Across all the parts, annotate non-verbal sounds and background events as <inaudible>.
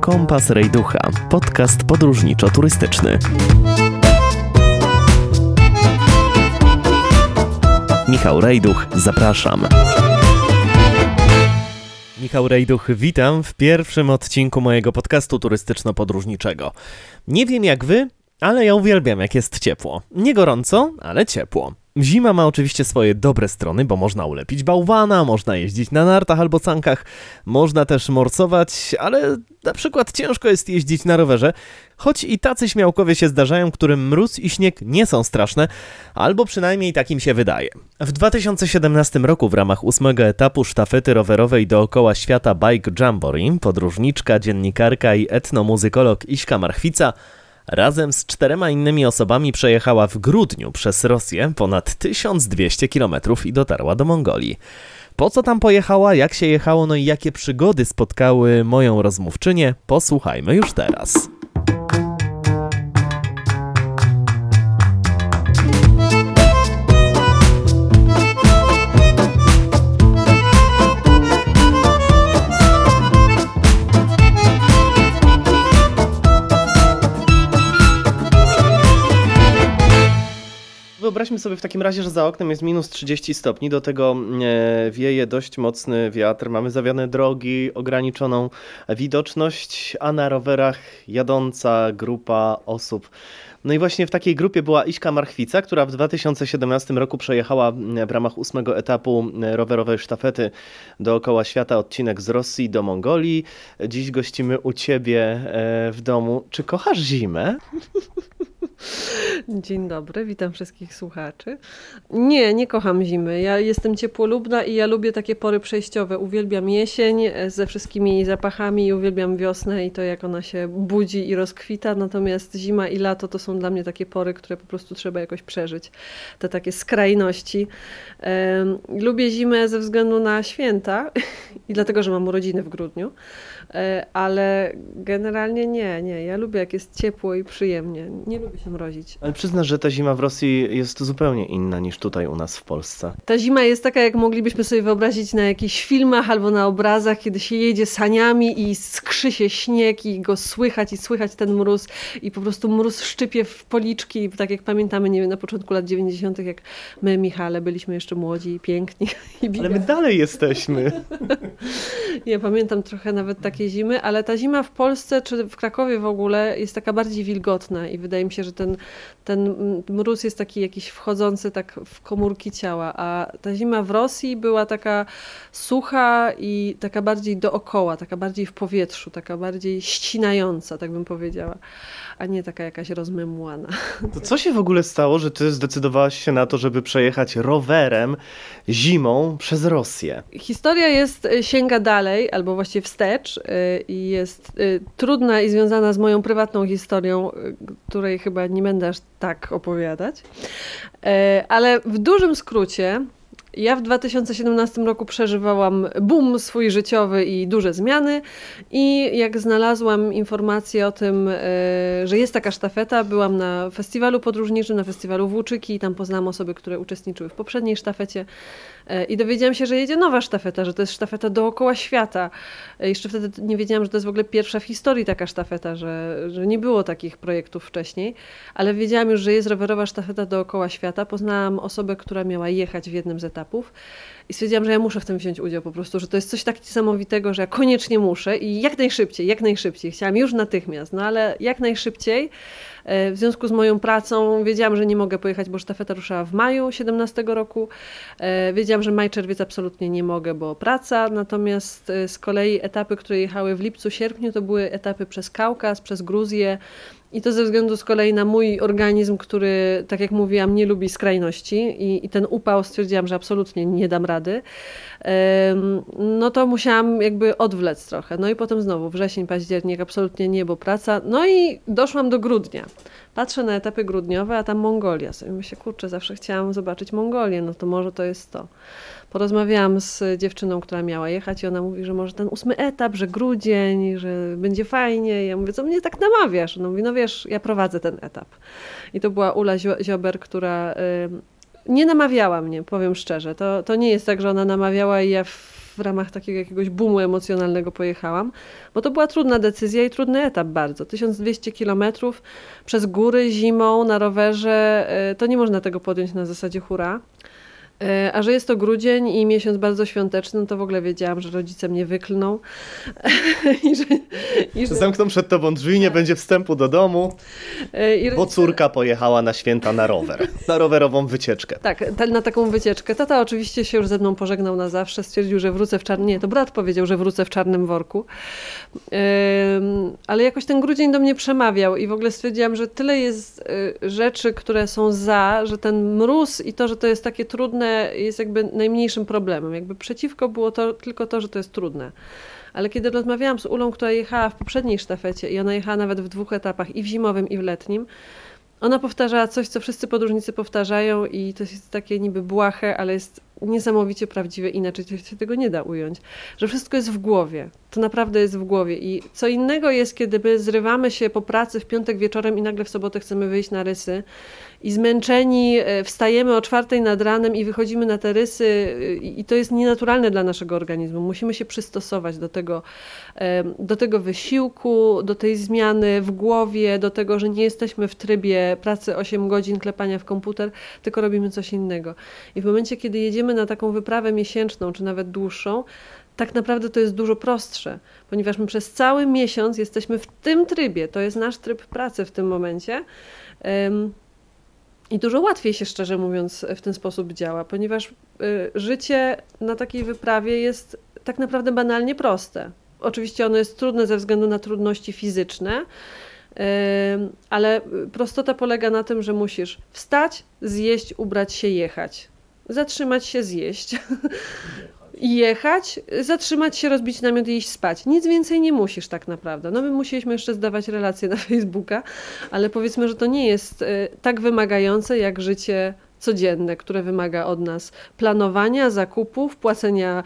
Kompas Rejducha, podcast podróżniczo-turystyczny. Michał Rejduch, zapraszam. Michał Rejduch, witam w pierwszym odcinku mojego podcastu turystyczno-podróżniczego. Nie wiem jak wy, ale ja uwielbiam jak jest ciepło. Nie gorąco, ale ciepło. Zima ma oczywiście swoje dobre strony, bo można ulepić bałwana, można jeździć na nartach albo sankach, można też morsować, ale na przykład ciężko jest jeździć na rowerze, choć i tacy śmiałkowie się zdarzają, którym mróz i śnieg nie są straszne, albo przynajmniej takim się wydaje. W 2017 roku w ramach ósmego etapu sztafety rowerowej dookoła świata Bike Jamboree podróżniczka, dziennikarka i etnomuzykolog Iśka Marchwica razem z czterema innymi osobami przejechała w grudniu przez Rosję ponad 1200 km i dotarła do Mongolii. Po co tam pojechała, jak się jechało, no i jakie przygody spotkały moją rozmówczynię, posłuchajmy już teraz. Wyobraźmy sobie w takim razie, że za oknem jest minus 30 stopni, do tego e, wieje dość mocny wiatr, mamy zawiane drogi, ograniczoną widoczność, a na rowerach jadąca grupa osób. No i właśnie w takiej grupie była Iśka Marchwica, która w 2017 roku przejechała w ramach ósmego etapu rowerowej sztafety dookoła świata odcinek z Rosji do Mongolii. Dziś gościmy u Ciebie e, w domu. Czy kochasz zimę? <laughs> Dzień dobry, witam wszystkich słuchaczy. Nie, nie kocham zimy. Ja jestem ciepłolubna i ja lubię takie pory przejściowe. Uwielbiam jesień ze wszystkimi zapachami, uwielbiam wiosnę i to, jak ona się budzi i rozkwita. Natomiast zima i lato to są dla mnie takie pory, które po prostu trzeba jakoś przeżyć. Te takie skrajności. Lubię zimę ze względu na święta <laughs> i dlatego, że mam urodziny w grudniu. E, ale generalnie nie, nie. Ja lubię, jak jest ciepło i przyjemnie. Nie lubię się mrozić. Ale przyznasz, że ta zima w Rosji jest zupełnie inna niż tutaj u nas w Polsce. Ta zima jest taka, jak moglibyśmy sobie wyobrazić na jakichś filmach albo na obrazach, kiedy się jedzie saniami i skrzy się śnieg i go słychać i słychać ten mróz i po prostu mróz szczypie w policzki, tak jak pamiętamy, nie wiem, na początku lat 90., jak my, Michale, byliśmy jeszcze młodzi i piękni. I Ale my dalej jesteśmy. <laughs> ja pamiętam trochę nawet takie takiej zimy, ale ta zima w Polsce czy w Krakowie w ogóle jest taka bardziej wilgotna i wydaje mi się, że ten, ten mróz jest taki jakiś wchodzący tak w komórki ciała, a ta zima w Rosji była taka sucha i taka bardziej dookoła, taka bardziej w powietrzu, taka bardziej ścinająca, tak bym powiedziała, a nie taka jakaś rozmemłana. To co się w ogóle stało, że ty zdecydowałaś się na to, żeby przejechać rowerem zimą przez Rosję? Historia jest, y, sięga dalej, albo właściwie wstecz i jest y, trudna i związana z moją prywatną historią, której chyba nie będę aż tak opowiadać. Ale w dużym skrócie ja w 2017 roku przeżywałam boom swój życiowy i duże zmiany i jak znalazłam informację o tym, że jest taka sztafeta, byłam na festiwalu podróżniczym, na festiwalu Włóczyki i tam poznałam osoby, które uczestniczyły w poprzedniej sztafecie i dowiedziałam się, że jedzie nowa sztafeta, że to jest sztafeta dookoła świata. E, jeszcze wtedy nie wiedziałam, że to jest w ogóle pierwsza w historii taka sztafeta, że, że nie było takich projektów wcześniej, ale wiedziałam już, że jest rowerowa sztafeta dookoła świata. Poznałam osobę, która miała jechać w jednym z etapów. I stwierdziłam, że ja muszę w tym wziąć udział po prostu, że to jest coś tak niesamowitego, że ja koniecznie muszę i jak najszybciej, jak najszybciej. Chciałam już natychmiast, no ale jak najszybciej. E, w związku z moją pracą wiedziałam, że nie mogę pojechać, bo sztafeta ruszała w maju 17 roku. E, wiedziałam, że maj, czerwiec absolutnie nie mogę, bo praca. Natomiast e, z kolei etapy, które jechały w lipcu, sierpniu, to były etapy przez Kaukaz, przez Gruzję, i to ze względu z kolei na mój organizm, który, tak jak mówiłam, nie lubi skrajności i, i ten upał stwierdziłam, że absolutnie nie dam rady. No to musiałam jakby odwlec trochę. No i potem znowu wrzesień, październik, absolutnie nie, bo praca. No i doszłam do grudnia. Patrzę na etapy grudniowe, a tam Mongolia. Sobie myślę, kurczę, zawsze chciałam zobaczyć Mongolię, no to może to jest to. Porozmawiałam z dziewczyną, która miała jechać i ona mówi, że może ten ósmy etap, że grudzień, że będzie fajnie. I ja mówię, co mnie tak namawiasz? No mówi, no wiesz, ja prowadzę ten etap. I to była Ula Ziober, która y, nie namawiała mnie, powiem szczerze. To, to nie jest tak, że ona namawiała i ja w ramach takiego jakiegoś boomu emocjonalnego pojechałam, bo to była trudna decyzja i trudny etap bardzo. 1200 kilometrów przez góry zimą na rowerze, e, to nie można tego podjąć na zasadzie hura. E, a że jest to grudzień i miesiąc bardzo świąteczny, no to w ogóle wiedziałam, że rodzice mnie wyklną. <laughs> I że, i że... Zamkną przed tobą drzwi, nie tak. będzie wstępu do domu, e, I bo córka pojechała na święta na rower, na rowerową wycieczkę. Tak, na taką wycieczkę. Tata oczywiście się już ze mną pożegnał na zawsze, stwierdził, że wrócę w czarnym... Nie, to brat powiedział, że wrócę w czarnym worku. Ale jakoś ten grudzień do mnie przemawiał i w ogóle stwierdziłam, że tyle jest y, rzeczy, które są za, że ten mróz i to, że to jest takie trudne jest jakby najmniejszym problemem. Jakby przeciwko było to tylko to, że to jest trudne. Ale kiedy rozmawiałam z Ulą, która jechała w poprzedniej sztafecie i ona jechała nawet w dwóch etapach, i w zimowym, i w letnim, ona powtarzała coś, co wszyscy podróżnicy powtarzają i to jest takie niby błahe, ale jest niesamowicie prawdziwe, inaczej się tego nie da ująć. Że wszystko jest w głowie. To naprawdę jest w głowie. I co innego jest, kiedy my zrywamy się po pracy w piątek wieczorem i nagle w sobotę chcemy wyjść na rysy i zmęczeni e, wstajemy o czwartej nad ranem i wychodzimy na te rysy e, i to jest nienaturalne dla naszego organizmu. Musimy się przystosować do tego, do tego wysiłku, do tej zmiany w głowie, do tego, że nie jesteśmy w trybie pracy 8 godzin, klepania w komputer, tylko robimy coś innego. I w momencie, kiedy jedziemy na taką wyprawę miesięczną, czy nawet dłuższą, tak naprawdę to jest dużo prostsze, ponieważ my przez cały miesiąc jesteśmy w tym trybie, to jest nasz tryb pracy w tym momencie. I dużo łatwiej się, szczerze mówiąc, w ten sposób działa, ponieważ y, życie na takiej wyprawie jest tak naprawdę banalnie proste. Oczywiście ono jest trudne ze względu na trudności fizyczne, ale prostota polega na tym, że musisz wstać, zjeść, ubrać się, jechać. Zatrzymać się, zjeść. <laughs> jechać, zatrzymać się, rozbić namiot i iść spać. Nic więcej nie musisz tak naprawdę. No my musieliśmy jeszcze zdawać relacje na <laughs> Facebooka, ale powiedzmy, że to nie jest y, tak wymagające jak życie codzienne, które wymaga od nas planowania, zakupów, płacenia,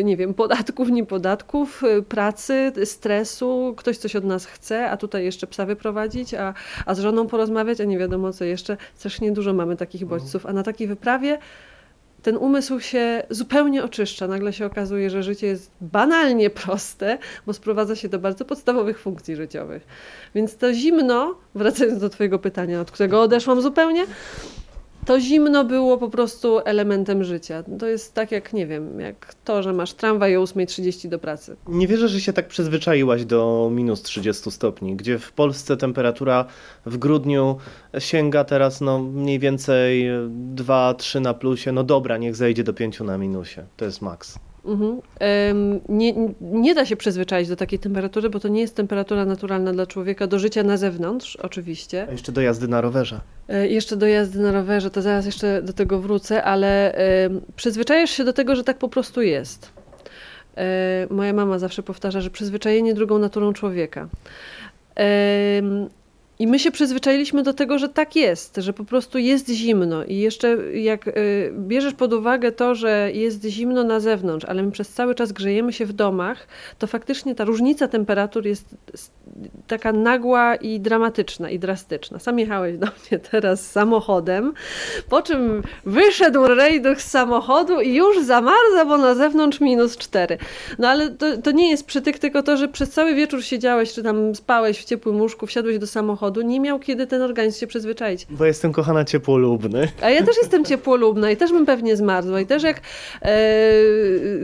y, nie wiem, podatków, niepodatków, y, pracy, stresu, ktoś coś od nas chce, a tutaj jeszcze psa wyprowadzić, a, a z żoną porozmawiać, a nie wiadomo co jeszcze. Strasznie dużo mamy takich bodźców, a na takiej wyprawie ten umysł się zupełnie oczyszcza. Nagle się okazuje, że życie jest banalnie proste, bo sprowadza się do bardzo podstawowych funkcji życiowych. Więc to zimno, wracając do Twojego pytania, od którego odeszłam zupełnie, to zimno było po prostu elementem życia. To jest tak jak, nie wiem, jak to, że masz tramwaj o 8.30 do pracy. Nie wierzę, że się tak przyzwyczaiłaś do minus 30 stopni, gdzie w Polsce temperatura w grudniu sięga teraz no mniej więcej 2-3 na plusie. No dobra, niech zejdzie do 5 na minusie. To jest maks. Mhm. Nie, nie da się przyzwyczaić do takiej temperatury, bo to nie jest temperatura naturalna dla człowieka do życia na zewnątrz, oczywiście. A jeszcze do jazdy na rowerze. E, jeszcze do jazdy na rowerze, to zaraz jeszcze do tego wrócę, ale przyzwyczajasz się do tego, że tak po prostu jest. E, moja mama zawsze powtarza, że przyzwyczajenie drugą naturą człowieka. I my się przyzwyczailiśmy do tego, że tak jest, że po prostu jest zimno. I jeszcze jak y, bierzesz pod uwagę to, że jest zimno na zewnątrz, ale my przez cały czas grzejemy się w domach, to faktycznie ta różnica temperatur jest taka nagła i dramatyczna i drastyczna. Sam jechałeś do mnie teraz samochodem, po czym wyszedł rejduch z samochodu i już zamarza, bo na zewnątrz minus cztery. No ale to, to nie jest przytyk, tylko to, że przez cały wieczór siedziałeś, czy tam spałeś w ciepłym łóżku, wsiadłeś do samochodu, samochodu, nie miał kiedy ten organizm się przyzwyczaić. Bo jestem kochana ciepłolubny. A ja też jestem ciepłolubna i też bym pewnie zmarzła. I też jak e,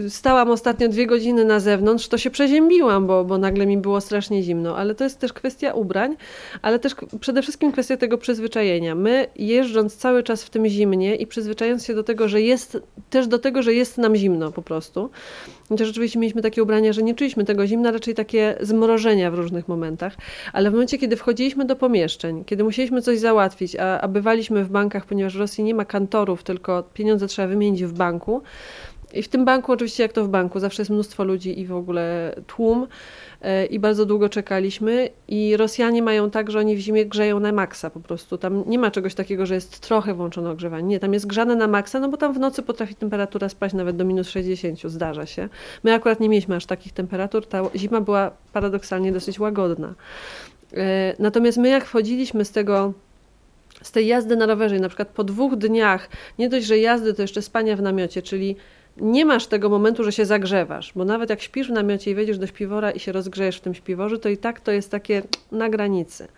stałam ostatnio dwie godziny na zewnątrz, to się przeziębiłam, bo, bo nagle mi było strasznie zimno. Ale to jest też kwestia ubrań, ale też przede wszystkim kwestia tego przyzwyczajenia. My jeżdżąc cały czas w tym zimnie i przyzwyczajając się do tego, że jest, też do tego, że jest nam zimno po prostu. Chociaż rzeczywiście mieliśmy takie ubrania, że nie czuliśmy tego zimna, raczej takie zmrożenia w różnych momentach. Ale w momencie, kiedy wchodziliśmy do pomieszczeń, kiedy musieliśmy coś załatwić, a, a bywaliśmy w bankach, ponieważ w Rosji nie ma kantorów, tylko pieniądze trzeba wymienić w banku. I w tym banku, oczywiście, jak to w banku, zawsze jest mnóstwo ludzi i w ogóle tłum. E, I bardzo długo czekaliśmy. I Rosjanie mają tak, że oni w zimie grzeją na maksa po prostu. Tam nie ma czegoś takiego, że jest trochę włączone ogrzewanie. Nie, tam jest grzane na maksa, no bo tam w nocy potrafi temperatura spaść nawet do minus 60, zdarza się. My akurat nie mieliśmy aż takich temperatur. Ta zima była paradoksalnie dosyć łagodna. E, natomiast my jak wchodziliśmy z tego z tej jazdy na rowerze i na przykład po dwóch dniach, nie dość, że jazdy, to jeszcze spania w namiocie, czyli nie masz tego momentu, że się zagrzewasz, bo nawet jak śpisz w namiocie i wejdziesz do śpiwora i się rozgrzejesz w tym śpiworze, to i tak to jest takie na granicy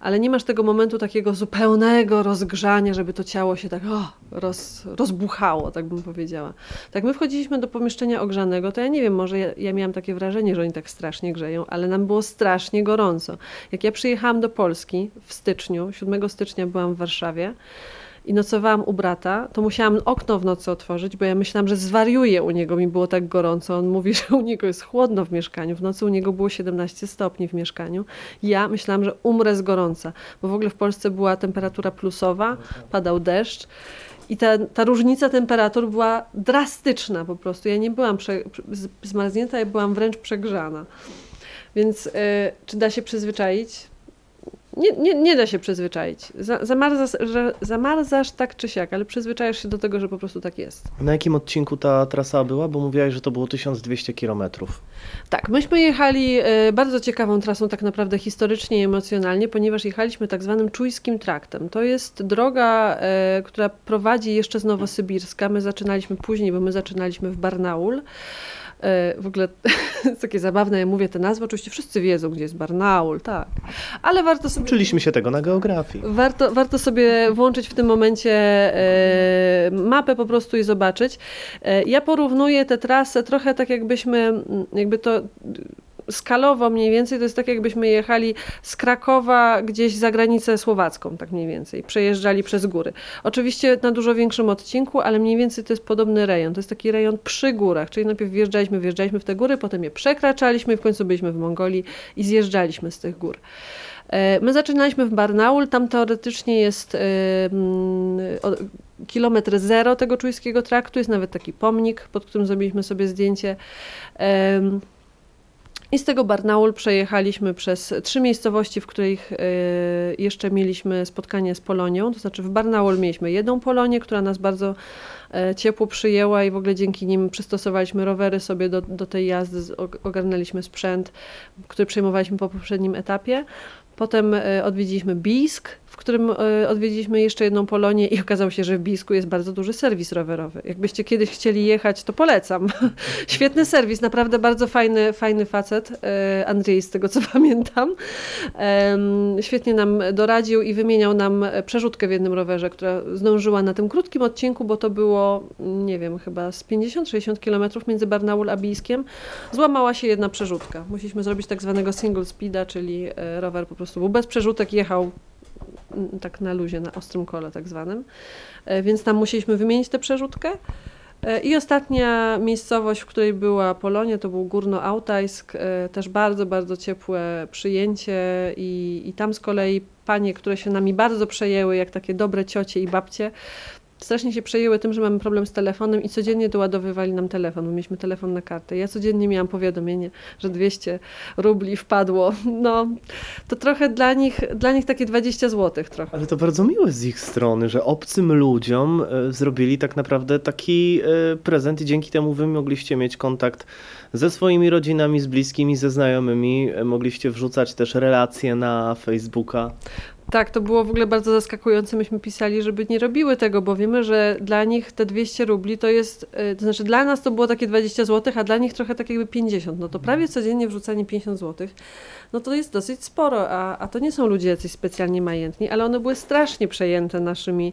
ale nie masz tego momentu takiego zupełnego rozgrzania, żeby to ciało się tak o, roz, rozbuchało, tak bym powiedziała. Tak my wchodziliśmy do pomieszczenia ogrzanego, to ja nie wiem, może ja, ja miałam takie wrażenie, że oni tak strasznie grzeją, ale nam było strasznie gorąco. Jak ja przyjechałam do Polski w styczniu, 7 stycznia byłam w Warszawie, i nocowałam u brata, to musiałam okno w nocy otworzyć, bo ja myślałam, że zwariuję u niego, mi było tak gorąco. On mówi, <laughs> że u niego jest chłodno w mieszkaniu. W nocy u niego było 17 stopni w mieszkaniu. Ja myślałam, że umrę z gorąca, bo w ogóle w Polsce była temperatura plusowa, padał deszcz. I ta, ta różnica temperatur była drastyczna po prostu. Ja nie byłam prze, zmarznięta, ja byłam wręcz przegrzana. Więc y, czy da się przyzwyczaić? Nie, nie, nie da się przyzwyczaić. Zamarzasz, zamarzasz tak czy siak, ale przyzwyczajasz się do tego, że po prostu tak jest. Na jakim odcinku ta trasa była? Bo mówiłaś, że to było 1200 kilometrów. Tak, myśmy jechali e, bardzo ciekawą trasą tak naprawdę historycznie i emocjonalnie, ponieważ jechaliśmy tak zwanym czujskim traktem. To jest droga, e, która prowadzi jeszcze z Nowosybirska. My zaczynaliśmy później, bo my zaczynaliśmy w Barnaul. E, w ogóle <laughs> jest takie zabawne, ja mówię te nazwy, oczywiście wszyscy wiedzą, gdzie jest Barnaul, tak. Ale warto sobie... Uczyliśmy się tego na geografii. Warto, warto sobie włączyć w tym momencie e, mapę po prostu i zobaczyć. E, ja porównuję tę trasę trochę tak jakbyśmy, jakby to skalowo mniej więcej to jest tak, jakbyśmy jechali z Krakowa gdzieś za granicę słowacką, tak mniej więcej. Przejeżdżali przez góry. Oczywiście na dużo większym odcinku, ale mniej więcej to jest podobny rejon. To jest taki rejon przy górach, czyli najpierw wjeżdżaliśmy, wjeżdżaliśmy w te góry, potem je przekraczaliśmy i w końcu byliśmy w Mongolii i zjeżdżaliśmy z tych gór. E, my zaczynaliśmy w Barnaul, tam teoretycznie jest y, y, kilometr zero tego czujskiego traktu, jest nawet taki pomnik, pod którym zrobiliśmy sobie zdjęcie. I z tego Barnaul przejechaliśmy przez trzy miejscowości, w których e, jeszcze mieliśmy spotkanie z Polonią. To znaczy w Barnaul mieliśmy jedną Polonię, która nas bardzo e, ciepło przyjęła i w ogóle dzięki nim przystosowaliśmy rowery sobie do, do tej jazdy, ogarnęliśmy sprzęt, który przejmowaliśmy po poprzednim etapie. Potem e, odwiedziliśmy Bisk, którym e, odwiedziliśmy jeszcze jedną Polonię i okazało się, że w Bisku jest bardzo duży serwis rowerowy. Jakbyście kiedyś chcieli jechać, to polecam. <laughs> Świetny serwis, naprawdę bardzo fajny, fajny facet, e, Andrzej z tego co <laughs> pamiętam. Świetnie nam doradził i wymieniał nam przerzutkę w jednym rowerze, która zdążyła na tym krótkim odcinku, bo to było, nie wiem, chyba z 50-60 kilometrów między Barnaul a Biskiem. Złamała się jedna przerzutka. Musieliśmy zrobić tak zwanego single speeda, czyli rower po prostu był bez przerzutek, jechał tak na luzie, na ostrym kole tak zwanym. E, więc tam musieliśmy wymienić tę przerzutkę. E, I ostatnia miejscowość, w której była Polonia, to był Górno-Autajsk, e, też bardzo, bardzo ciepłe przyjęcie i, i tam z kolei panie, które się nami bardzo przejęły, jak takie dobre ciocie i babcie, strasznie się przejęły tym, że mamy problem z telefonem i codziennie doładowywali nam telefon. My mieliśmy telefon na kartę. Ja codziennie miałam powiadomienie, że 200 rubli wpadło. No, to trochę dla nich, dla nich takie 20 zł trochę. Ale to bardzo miłe z ich strony, że obcym ludziom e, zrobili tak naprawdę taki e, prezent i dzięki temu wy mogliście mieć kontakt ze swoimi rodzinami, z bliskimi, ze znajomymi. E, mogliście wrzucać też relacje na Facebooka. Tak, to było w ogóle bardzo zaskakujące. Myśmy pisali, żeby nie robiły tego, bo wiemy, że dla nich te 200 rubli to jest, y, to znaczy dla nas to było takie 20 zł, a dla nich trochę tak jakby 50. No to prawie codziennie wrzucanie 50 zł no to jest dosyć sporo, a, a to nie są ludzie jacyś specjalnie majętni, ale one były strasznie przejęte naszymi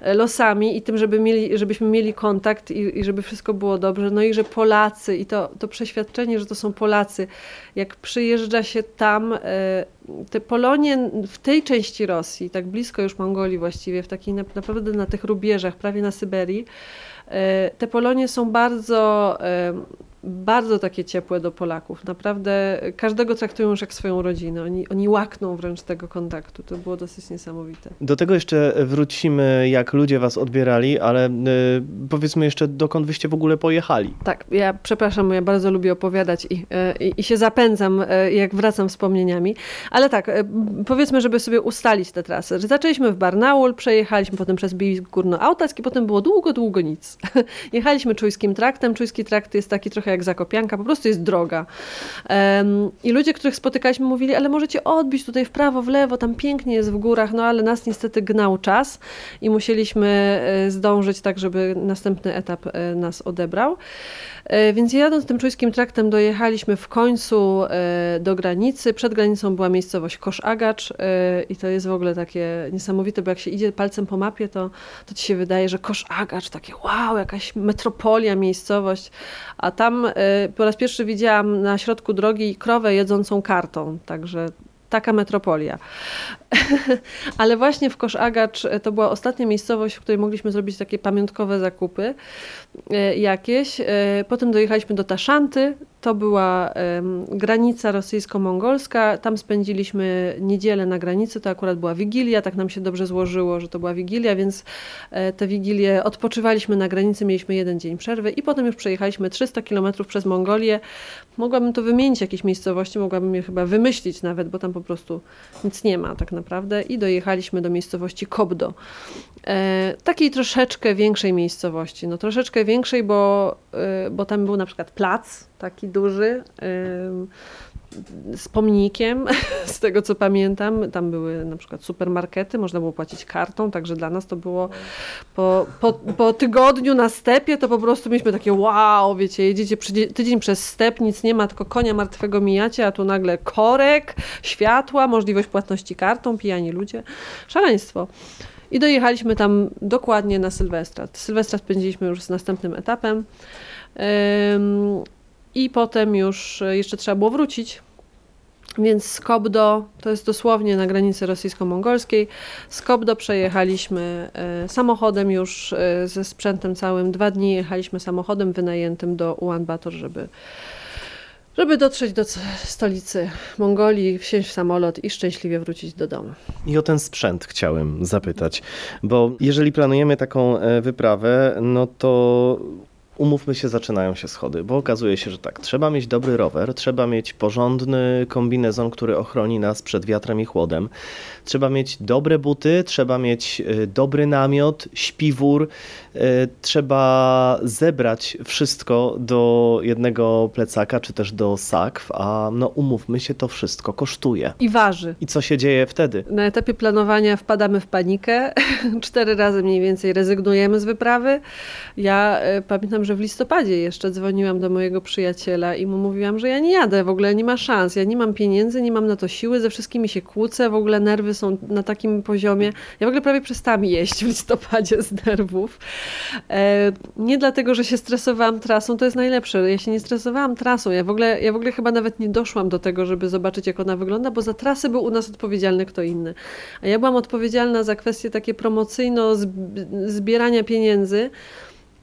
e, losami i tym, żeby mieli, żebyśmy mieli kontakt i, i żeby wszystko było dobrze. No i że Polacy i to, to przeświadczenie, że to są Polacy, jak przyjeżdża się tam, e, te Polonie w tej części Rosji, tak blisko już Mongolii właściwie, w takiej naprawdę na tych rubieżach, prawie na Syberii, e, te Polonie są bardzo bardzo takie ciepłe do Polaków. Naprawdę każdego traktują już jak swoją rodzinę. Oni, oni łakną wręcz tego kontaktu. To było dosyć niesamowite. Do tego jeszcze wrócimy, jak ludzie was odbierali, ale y, powiedzmy jeszcze, dokąd wyście w ogóle pojechali. Tak, ja przepraszam, ja bardzo lubię opowiadać i, y, i, i się zapędzam, y, jak wracam wspomnieniami. Ale tak, powiedzmy, żeby sobie ustalić tę trasę. Zaczęliśmy w Barnaul, przejechaliśmy potem przez Bisk Górno-Autacki, potem było długo, długo nic. <laughs> Jechaliśmy czujskim traktem. Czujski trakt jest taki trochę jak Zakopianka, po prostu jest droga. I ludzie, których spotykaliśmy, mówili, ale możecie odbić tutaj w prawo, w lewo, tam pięknie jest w górach, no ale nas niestety gnał czas i musieliśmy e, zdążyć tak, żeby następny etap e, nas odebrał. E, więc jadąc tym czujskim traktem dojechaliśmy w końcu do granicy. Przed granicą była miejscowość Koszagacz i to jest w ogóle takie niesamowite, bo jak się idzie palcem po mapie, to, to ci się wydaje, że Koszagacz, takie wow, jakaś metropolia, miejscowość. A tam po raz pierwszy widziałam na środku drogi krowę jedzącą kartą, także taka metropolia. <laughs> Ale właśnie w Koszagacz e, to była ostatnia miejscowość, w której mogliśmy zrobić takie pamiątkowe zakupy e, jakieś. E, potem dojechaliśmy do Taszanty, to była granica rosyjsko-mongolska. Tam spędziliśmy niedzielę na granicy, to akurat była Wigilia, tak nam się dobrze złożyło, że to była Wigilia, więc te Wigilie odpoczywaliśmy na granicy, mieliśmy jeden dzień przerwy i potem już przejechaliśmy 300 km przez Mongolię. Mogłabym to wymienić, jakieś miejscowości, mogłabym je chyba wymyślić nawet, bo tam po prostu nic nie ma tak naprawdę i dojechaliśmy do miejscowości Kobdo. E, takiej troszeczkę większej miejscowości, no troszeczkę większej, bo, e, bo tam był na przykład plac taki duży, e, z pomnikiem, <laughs> z tego co pamiętam. Tam były na przykład supermarkety, można było płacić kartą, także dla nas to było po, po, po tygodniu na stepie, to po prostu mieliśmy takie wow, wiecie, jedziecie tydzień przez step, nic nie ma, tylko konia martwego mijacie, a tu nagle korek, światła, możliwość płatności kartą, pijani ludzie. Szaleństwo. I dojechaliśmy tam dokładnie na Sylwestra. Sylwestra spędziliśmy już z następnym etapem. I potem już jeszcze trzeba było wrócić więc z Kobdo, to jest dosłownie na granicy rosyjsko-mongolskiej, z Kobdo przejechaliśmy e, samochodem już e, ze sprzętem całym. Dwa dni jechaliśmy samochodem wynajętym do Ulan Bator, żeby, żeby dotrzeć do stolicy Mongolii, wsiąść w samolot i szczęśliwie wrócić do domu. I o ten sprzęt chciałem zapytać, bo jeżeli planujemy taką e, wyprawę, no to umówmy się, zaczynają się schody, bo okazuje się, że tak, trzeba mieć dobry rower, trzeba mieć porządny kombinezon, który ochroni nas przed wiatrem i chłodem, trzeba mieć dobre buty, trzeba mieć y, dobry namiot, śpiwór, trzeba zebrać wszystko do jednego plecaka, czy też do sakw, a no umówmy się, to wszystko kosztuje. I waży. I co się dzieje wtedy? Na etapie planowania wpadamy w panikę, <laughs> cztery razy mniej więcej rezygnujemy z wyprawy. Ja y, pamiętam, że w listopadzie jeszcze dzwoniłam do mojego przyjaciela i mu mówiłam, że ja nie jadę, w ogóle nie ma szans, ja nie mam pieniędzy, nie mam na to siły, ze wszystkimi się kłócę, w ogóle nerwy są na takim poziomie. Ja w ogóle prawie przestałam jeść w listopadzie z nerwów. E, nie dlatego, że się stresowałam trasą, to jest najlepsze. Ja się nie stresowałam trasą. Ja w ogóle, ja w ogóle chyba nawet nie doszłam do tego, żeby zobaczyć, jak ona wygląda, bo za trasę był u nas odpowiedzialny kto inny. A ja byłam odpowiedzialna za kwestie takie promocyjno zbierania pieniędzy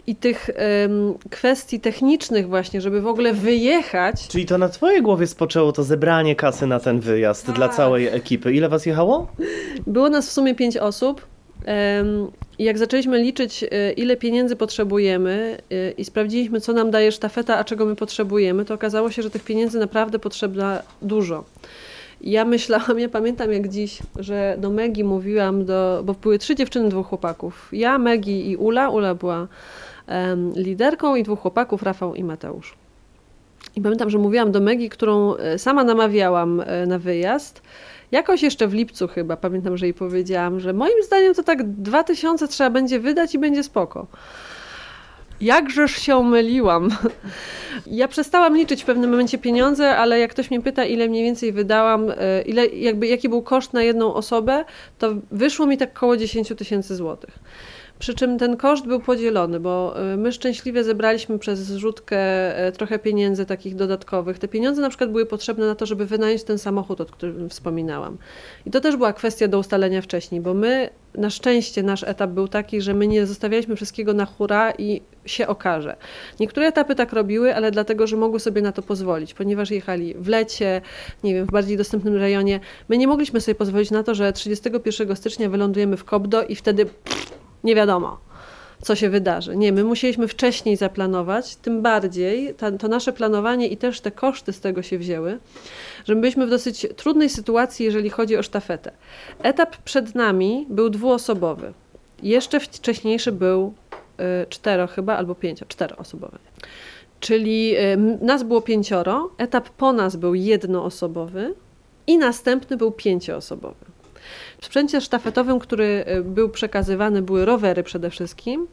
i tych um, kwestii technicznych właśnie, żeby w ogóle wyjechać. Czyli to na twojej głowie spoczęło to zebranie kasy na ten wyjazd tak. dla całej ekipy. Ile was jechało? Było nas w sumie pięć osób. Um, jak zaczęliśmy liczyć, e, ile pieniędzy potrzebujemy e, i sprawdziliśmy, co nam daje sztafeta, a czego my potrzebujemy, to okazało się, że tych pieniędzy naprawdę potrzebna dużo. Ja myślałam, ja pamiętam jak dziś, że do Megi mówiłam, do, bo były trzy dziewczyny, dwóch chłopaków. Ja, Megi i Ula. Ula była liderką i dwóch chłopaków, Rafał i Mateusz. I pamiętam, że mówiłam do Megi, którą e, sama namawiałam na wyjazd. Jakoś jeszcze w lipcu chyba, pamiętam, że jej powiedziałam, że moim zdaniem to tak dwa tysiące trzeba będzie wydać i będzie spoko. Jakżeż się myliłam. <laughs> Ja przestałam liczyć w pewnym momencie pieniądze, ale jak ktoś mnie pyta, ile mniej więcej wydałam, e, ile, jakby, jaki był koszt na jedną osobę, to wyszło mi tak około 10 tysięcy złotych. Przy czym ten koszt był podzielony, bo y, my szczęśliwie zebraliśmy przez zrzutkę e, trochę pieniędzy takich dodatkowych. Te pieniądze na przykład były potrzebne na to, żeby wynająć ten samochód, o którym wspominałam. I to też była kwestia do ustalenia wcześniej, bo my na szczęście nasz etap był taki, że my nie zostawialiśmy wszystkiego na hura i się okaże. Niektóre etapy tak robiły, ale dlatego, że mogły sobie na to pozwolić, ponieważ jechali w lecie, nie wiem, w bardziej dostępnym rejonie. My nie mogliśmy sobie pozwolić na to, że 31 stycznia wylądujemy w Kobdo i wtedy nie wiadomo, co się wydarzy. Nie, my musieliśmy wcześniej zaplanować, tym bardziej ta, to nasze planowanie i też te koszty z tego się wzięły, że my byliśmy w dosyć trudnej sytuacji, jeżeli chodzi o sztafetę. Etap przed nami był dwuosobowy. Jeszcze wcześniejszy był y, cztero chyba, albo pięcio, czteroosobowy. Czyli y, nas było pięcioro, etap po nas był jednoosobowy i następny był pięcioosobowy. W sprzęcie sztafetowym, który y, był przekazywany, były rowery przede wszystkim.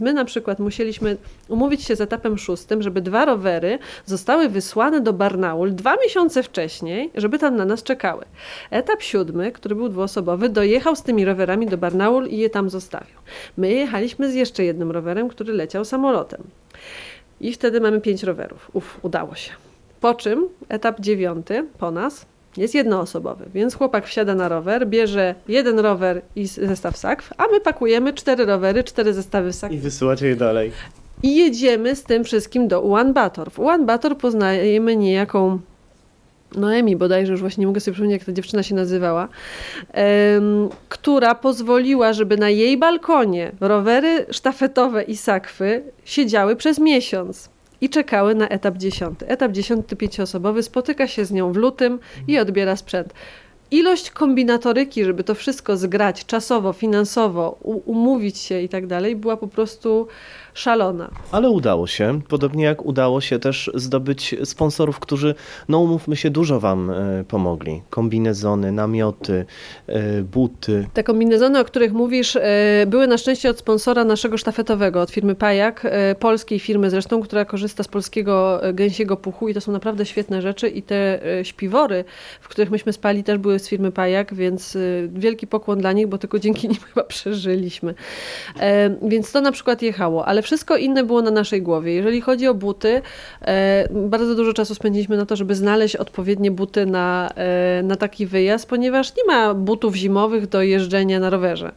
My na przykład musieliśmy umówić się z etapem szóstym, żeby dwa rowery zostały wysłane do Barnaul dwa miesiące wcześniej, żeby tam na nas czekały. Etap siódmy, który był dwuosobowy, dojechał z tymi rowerami do Barnaul i je tam zostawił. My jechaliśmy z jeszcze jednym rowerem, który leciał samolotem. I wtedy mamy pięć rowerów. Uf, udało się. Po czym etap dziewiąty po nas jest jednoosobowy, więc chłopak wsiada na rower, bierze jeden rower i zestaw sakw, a my pakujemy cztery rowery, cztery zestawy sakw. I wysyłacie je dalej. I jedziemy z tym wszystkim do Ulan Bator. W Ulan Bator poznajemy niejaką Noemi bodajże, już właśnie nie mogę sobie przypomnieć, jak ta dziewczyna się nazywała, która pozwoliła, żeby na jej balkonie rowery sztafetowe i sakwy siedziały przez miesiąc i czekały na etap dziesiąty. Etap dziesiąty pięcioosobowy spotyka się z nią w lutym i odbiera sprzęt. Ilość kombinatoryki, żeby to wszystko zgrać czasowo, finansowo, umówić się i tak dalej, była po prostu szalona. Ale udało się, podobnie jak udało się też zdobyć sponsorów, którzy, no umówmy się, dużo Wam e, pomogli. Kombinezony, namioty, e, buty. Te kombinezony, o których mówisz, e, były na szczęście od sponsora naszego sztafetowego, od firmy Pajak, polskiej firmy zresztą, która korzysta z polskiego gęsiego puchu i to są naprawdę świetne rzeczy i te śpiwory, w których myśmy spali też były z firmy Pajak, więc wielki pokłon dla nich, bo tylko dzięki <laughs> nim chyba przeżyliśmy. Więc to na przykład jechało, ale wszystko inne było na naszej głowie. Jeżeli chodzi o buty, e, bardzo dużo czasu spędziliśmy na to, żeby znaleźć odpowiednie buty na, e, na taki wyjazd, ponieważ nie ma butów zimowych do jeżdżenia na rowerze.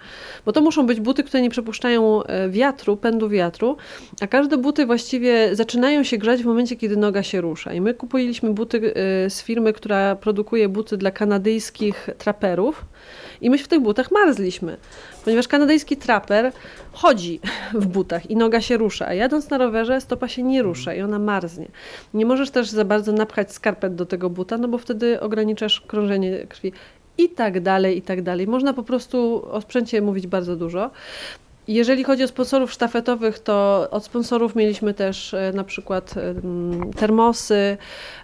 Bo to muszą być buty, które nie przepuszczają e, wiatru, pędu wiatru, a każde buty właściwie zaczynają się grzać w momencie, kiedy noga się rusza. I my kupiliśmy buty z firmy, która produkuje buty dla kanadyjskich traperów i my w tych butach marzliśmy ponieważ kanadyjski traper chodzi <laughs> w butach i noga się rusza, a jadąc na rowerze stopa się nie rusza i ona marznie. Nie możesz też za bardzo napchać skarpet do tego buta, no bo wtedy ograniczasz krążenie krwi i tak dalej, i tak dalej. Można po prostu o sprzęcie mówić bardzo dużo. Jeżeli chodzi o sponsorów sztafetowych, to od sponsorów mieliśmy też e, na przykład termosy,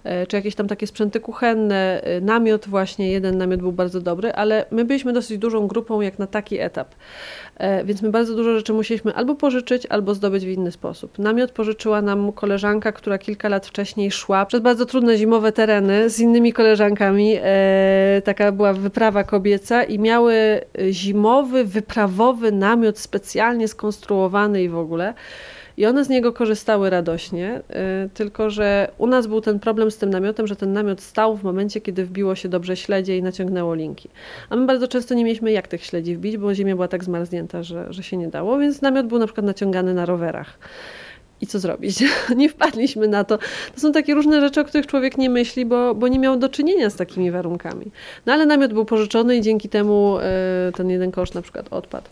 e, czy jakieś tam takie sprzęty kuchenne, e, namiot właśnie, jeden namiot był bardzo dobry, ale my byliśmy dosyć dużą grupą jak na taki etap. Więc my bardzo dużo rzeczy musieliśmy albo pożyczyć, albo zdobyć w inny sposób. Namiot pożyczyła nam koleżanka, która kilka lat wcześniej szła przez bardzo trudne zimowe tereny z innymi koleżankami. Taka była wyprawa kobieca i miały zimowy, wyprawowy namiot specjalnie skonstruowany i w ogóle. I one z niego korzystały radośnie, y, tylko że u nas był ten problem z tym namiotem, że ten namiot stał w momencie, kiedy wbiło się dobrze śledzie i naciągnęło linki. A my bardzo często nie mieliśmy jak tych śledzi wbić, bo ziemia była tak zmarznięta, że, że się nie dało, więc namiot był na przykład naciągany na rowerach. I co zrobić? <laughs> nie wpadliśmy na to. To są takie różne rzeczy, o których człowiek nie myśli, bo, bo nie miał do czynienia z takimi warunkami. No ale namiot był pożyczony i dzięki temu y, ten jeden koszt na przykład odpadł.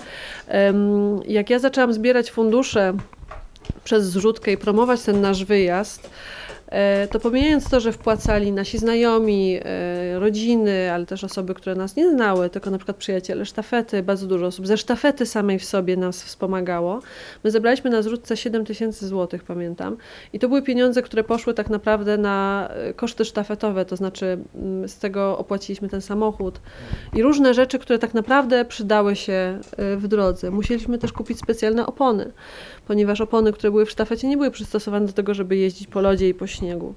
jak ja zaczęłam zbierać fundusze przez zrzutkę i promować ten nasz wyjazd, E, to pomijając to, że wpłacali nasi znajomi, e, rodziny, ale też osoby, które nas nie znały, tylko na przykład przyjaciele sztafety, bardzo dużo osób ze sztafety samej w sobie nas wspomagało. My zebraliśmy na zrzutce 7 tysięcy złotych, pamiętam. I to były pieniądze, które poszły tak naprawdę na e, koszty sztafetowe, to znaczy mm, z tego opłaciliśmy ten samochód i różne rzeczy, które tak naprawdę przydały się w drodze. Musieliśmy też kupić specjalne opony, ponieważ opony, które były w sztafecie, nie były przystosowane do tego, żeby jeździć po lodzie i po śniegu,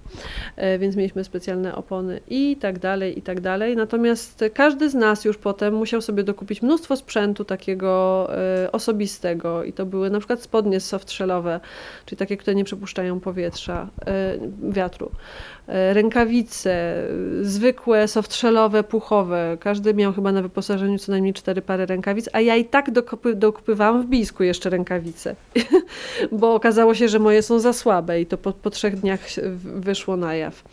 e, więc mieliśmy specjalne opony i tak dalej, i tak dalej. Natomiast każdy z nas już potem musiał sobie dokupić mnóstwo sprzętu takiego e, osobistego i to były na przykład spodnie softshellowe, czyli takie, które nie przepuszczają powietrza, e, wiatru. Rękawice, zwykłe, softshellowe, puchowe. Każdy miał chyba na wyposażeniu co najmniej cztery pary rękawic, a ja i tak dokupy, dokupywałam w Bisku jeszcze rękawice, <laughs> bo okazało się, że moje są za słabe i to po, po trzech dniach wyszło na jaw.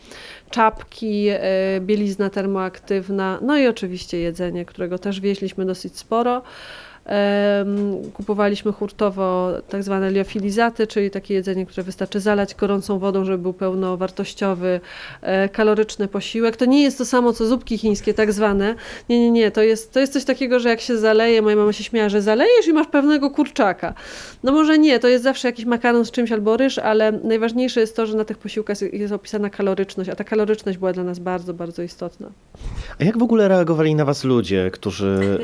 Czapki, e, bielizna termoaktywna, no i oczywiście jedzenie, którego też wieźliśmy dosyć sporo. Kupowaliśmy hurtowo tak zwane liofilizaty, czyli takie jedzenie, które wystarczy zalać gorącą wodą, żeby był pełnowartościowy, e, kaloryczny posiłek. To nie jest to samo, co zupki chińskie, tak zwane. Nie, nie, nie. To jest, to jest coś takiego, że jak się zaleje, moja mama się śmiała, że zalejesz i masz pewnego kurczaka. No może nie, to jest zawsze jakiś makaron z czymś albo ryż, ale najważniejsze jest to, że na tych posiłkach jest- opisana kaloryczność, a ta kaloryczność była dla nas bardzo, bardzo istotna. A jak w ogóle reagowali na was ludzie, którzy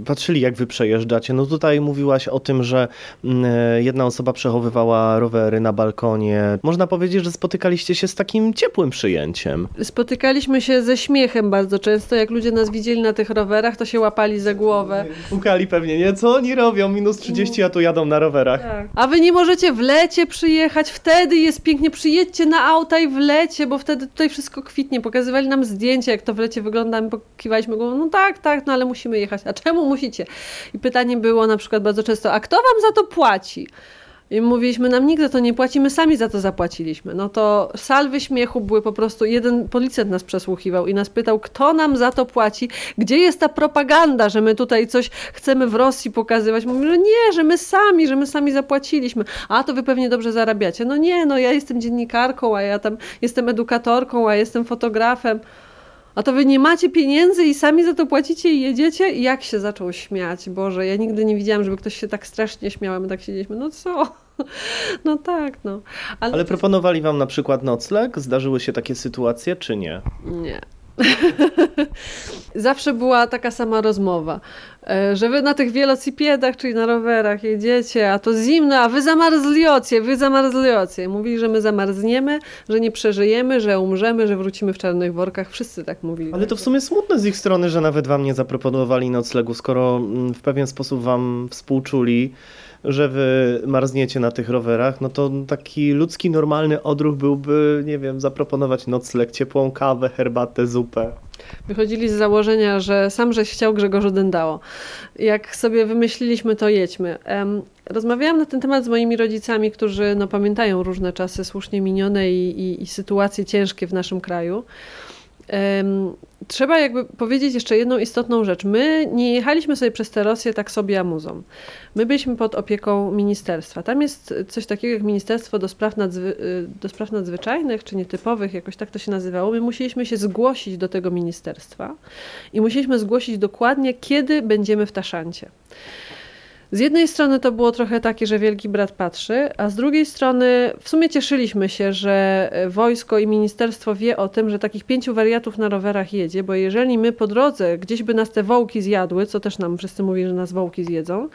y, patrzyli, jak wy przejeżdżacie? No tutaj mówiłaś o tym, że mm, y, jedna osoba przechowywała rowery na balkonie. Można powiedzieć, że spotykaliście się z takim ciepłym przyjęciem. Spotykaliśmy się ze śmiechem bardzo często. Jak ludzie nas widzieli na tych rowerach, to się łapali za głowę. Pukali pewnie, nie? Co oni robią? Minus 30, a tu jadą na rowerach. A wy nie możecie w lecie przyjechać, wtedy jest pięknie. Przyjedźcie na auta i w lecie, bo wtedy tutaj wszystko kwitnie. Pokazywali nam zdjęcia, jak to w lecie wygląda. My pokiwaliśmy głową, no tak, tak, no ale musimy jechać. A czemu musicie? I pytanie było na przykład bardzo często, a kto wam za to płaci? I mówiliśmy, nam nikt za to nie płaci, my sami za to zapłaciliśmy. No to salwy śmiechu były po prostu, jeden policjant nas przesłuchiwał i nas pytał, kto nam za to płaci, gdzie jest ta propaganda, że my tutaj coś chcemy w Rosji pokazywać. Mówimy, że nie, że my sami, że my sami zapłaciliśmy. A to wy pewnie dobrze zarabiacie. No nie, no ja jestem dziennikarką, a ja tam jestem edukatorką, a jestem fotografem. A to wy nie macie pieniędzy i sami za to płacicie i jedziecie? I jak się zaczął śmiać? Boże, ja nigdy nie widziałam, żeby ktoś się tak strasznie śmiał, my tak siedzieliśmy, no co? <laughs> No tak, no. Ale proponowali wam na przykład nocleg? Zdarzyły się takie sytuacje, czy nie? Nie. <laughs> Zawsze była taka sama rozmowa, że wy na tych wielocipiedach, czyli na rowerach jedziecie, a to zimno, a wy zamarzliocie, wy zamarzliocie. Mówili, że my zamarzniemy, że nie przeżyjemy, że umrzemy, że wrócimy w czarnych workach. Wszyscy tak mówili. Ale to w sumie smutne z ich strony, że nawet wam nie zaproponowali noclegu, skoro mm, w pewien sposób wam współczuli, że wy marzniecie na tych rowerach, no to taki ludzki, normalny odruch byłby, nie wiem, zaproponować nocleg, ciepłą kawę, herbatę, zupę. Wychodzili z założenia, że sam żeś chciał, Grzegorzu Dędało. Jak sobie wymyśliliśmy, to jedźmy. Rozmawiałam na ten temat z moimi rodzicami, którzy no, pamiętają różne czasy słusznie minione i, i, i sytuacje ciężkie w naszym kraju. Trzeba jakby powiedzieć jeszcze jedną istotną rzecz. My nie jechaliśmy sobie przez tę Rosję tak sobie amuzą. My byliśmy pod opieką ministerstwa. Tam jest coś takiego jak Ministerstwo do Spraw, nadzwy, y, do spraw Nadzwyczajnych czy Nietypowych, jakoś tak to się nazywało. My musieliśmy się zgłosić do tego ministerstwa i musieliśmy zgłosić dokładnie, kiedy będziemy w Taszancie. Z jednej strony to było trochę takie, że wielki brat patrzy, a z drugiej strony w sumie cieszyliśmy się, że e, wojsko i ministerstwo wie o tym, że takich pięciu wariatów na rowerach jedzie, bo jeżeli my po drodze gdzieś by nas te wołki zjadły, co też nam wszyscy mówili, że nas wołki zjedzą,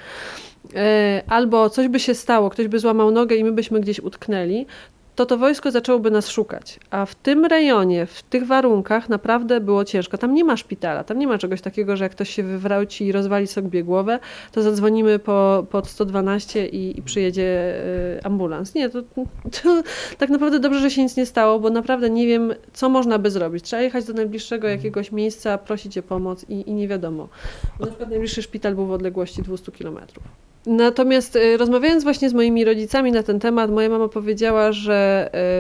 e, albo coś by się stało, ktoś by złamał nogę i my byśmy gdzieś utknęli, to to wojsko zaczęłoby nas szukać. A w tym rejonie, w tych warunkach naprawdę było ciężko. Tam nie ma szpitala, tam nie ma czegoś takiego, że jak ktoś się wywrałci i rozwali sobie głowę, to zadzwonimy po, pod 112 i, i przyjedzie y, ambulans. Nie, to, to tak naprawdę dobrze, że się nic nie stało, bo naprawdę nie wiem, co można by zrobić. Trzeba jechać do najbliższego jakiegoś miejsca, prosić o pomoc i, i nie wiadomo. Na przykład najbliższy szpital był w odległości 200 kilometrów. Natomiast y, rozmawiając właśnie z moimi rodzicami na ten temat, moja mama powiedziała, że,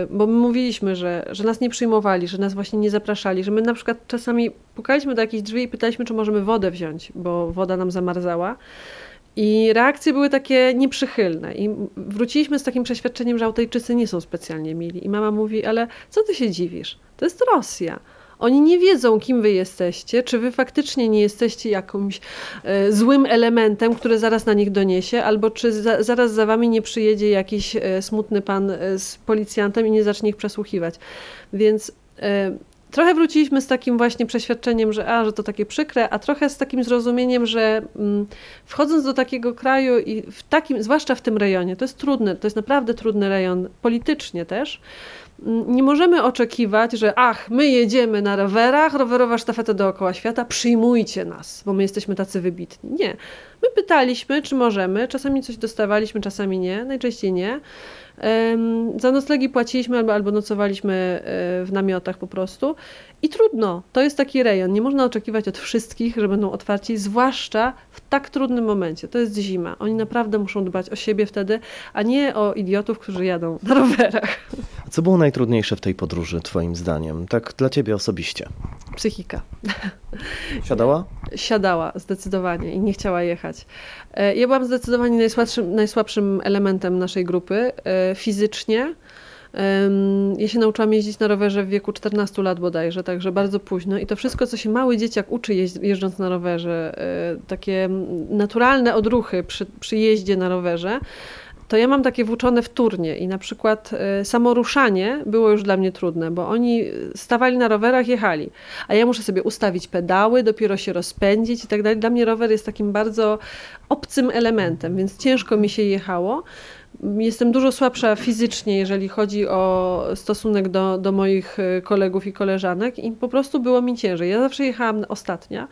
y, bo my mówiliśmy, że, że nas nie przyjmowali, że nas właśnie nie zapraszali, że my na przykład czasami pukaliśmy do jakichś drzwi i pytaliśmy, czy możemy wodę wziąć, bo woda nam zamarzała. I reakcje były takie nieprzychylne. I wróciliśmy z takim przeświadczeniem, że Autejczycy nie są specjalnie mili. I mama mówi, ale co ty się dziwisz? To jest Rosja. Oni nie wiedzą, kim wy jesteście, czy wy faktycznie nie jesteście jakimś e, złym elementem, który zaraz na nich doniesie, albo czy za, zaraz za wami nie przyjedzie jakiś e, smutny pan e, z policjantem i nie zacznie ich przesłuchiwać. Więc e, trochę wróciliśmy z takim właśnie przeświadczeniem, że, a, że to takie przykre, a trochę z takim zrozumieniem, że mm, wchodząc do takiego kraju i w takim, zwłaszcza w tym rejonie, to jest trudne, to jest naprawdę trudny rejon, politycznie też, nie możemy oczekiwać, że ach, my jedziemy na rowerach, rowerowa sztafeta dookoła świata, przyjmujcie nas, bo my jesteśmy tacy wybitni. Nie. My pytaliśmy, czy możemy, czasami coś dostawaliśmy, czasami nie, najczęściej nie. Za noclegi płaciliśmy albo, albo nocowaliśmy e, w namiotach po prostu. I trudno, to jest taki rejon. Nie można oczekiwać od wszystkich, że będą otwarci, zwłaszcza w tak trudnym momencie. To jest zima. Oni naprawdę muszą dbać o siebie wtedy, a nie o idiotów, którzy jadą na rowerach. A co było najtrudniejsze w tej podróży, twoim zdaniem? Tak dla ciebie osobiście. Psychika. Siadała? Siadała zdecydowanie i nie chciała jechać. E, ja byłam zdecydowanie najsłabszym, najsłabszym elementem naszej grupy e, fizycznie. Ja się nauczyłam jeździć na rowerze w wieku 14 lat bodajże, także bardzo późno. I to wszystko, co się mały dzieciak uczy jeżdżąc na rowerze, e, takie naturalne odruchy przy, przy jeździe na rowerze, to ja mam takie włóczone wtórnie i na przykład y, samo ruszanie było już dla mnie trudne, bo oni stawali na rowerach, jechali, a ja muszę sobie ustawić pedały, dopiero się rozpędzić i tak dalej. Dla mnie rower jest takim bardzo obcym elementem, więc ciężko mi się jechało. Jestem dużo słabsza fizycznie, jeżeli chodzi o stosunek do, do moich y, kolegów i koleżanek i po prostu było mi ciężej. Ja zawsze jechałam ostatnia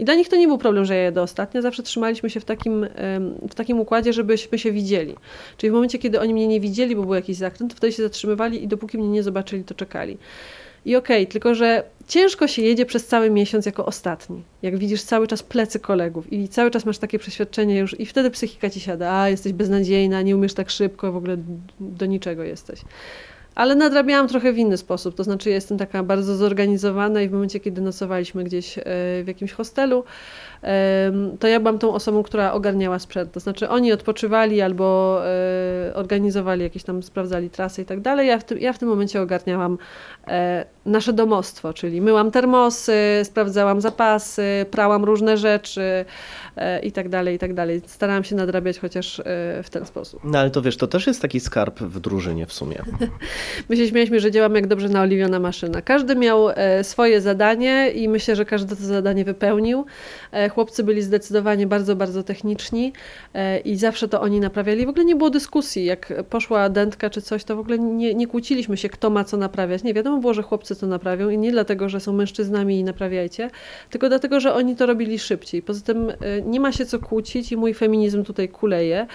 i dla nich to nie był problem, że ja jedę ostatnia. Zawsze trzymaliśmy się w takim, w takim układzie, żebyśmy się widzieli. Czyli w momencie, kiedy oni mnie nie widzieli, bo był jakiś zakręt, to wtedy się zatrzymywali i dopóki mnie nie zobaczyli, to czekali. I okej, okay, tylko że ciężko się jedzie przez cały miesiąc jako ostatni. Jak widzisz cały czas plecy kolegów i cały czas masz takie przeświadczenie już i wtedy psychika ci siada, a jesteś beznadziejna, nie umiesz tak szybko, w ogóle do niczego jesteś. Ale nadrabiałam trochę w inny sposób, to znaczy jestem taka bardzo zorganizowana i w momencie, kiedy nocowaliśmy gdzieś e, w jakimś hostelu, to ja byłam tą osobą, która ogarniała sprzęt. To znaczy oni odpoczywali albo e, organizowali jakieś tam, sprawdzali trasy i tak dalej. Ja w tym, ja w tym momencie ogarniałam e, nasze domostwo, czyli myłam termosy, sprawdzałam zapasy, prałam różne rzeczy i tak dalej, i tak dalej. Starałam się nadrabiać chociaż w ten sposób. No ale to wiesz, to też jest taki skarb w drużynie w sumie. <laughs> My się śmialiśmy, że działamy jak dobrze naoliwiona maszyna. Każdy miał swoje zadanie i myślę, że każdy to zadanie wypełnił. Chłopcy byli zdecydowanie bardzo, bardzo techniczni e, i zawsze to oni naprawiali. W ogóle nie było dyskusji. Jak poszła dętka czy coś, to w ogóle nie, nie kłóciliśmy się, kto ma co naprawiać. Nie, wiadomo było, że chłopcy to naprawią i nie dlatego, że są mężczyznami i naprawiajcie, tylko dlatego, że oni to robili szybciej. Poza tym e, nie ma się co kłócić i mój feminizm tutaj kuleje.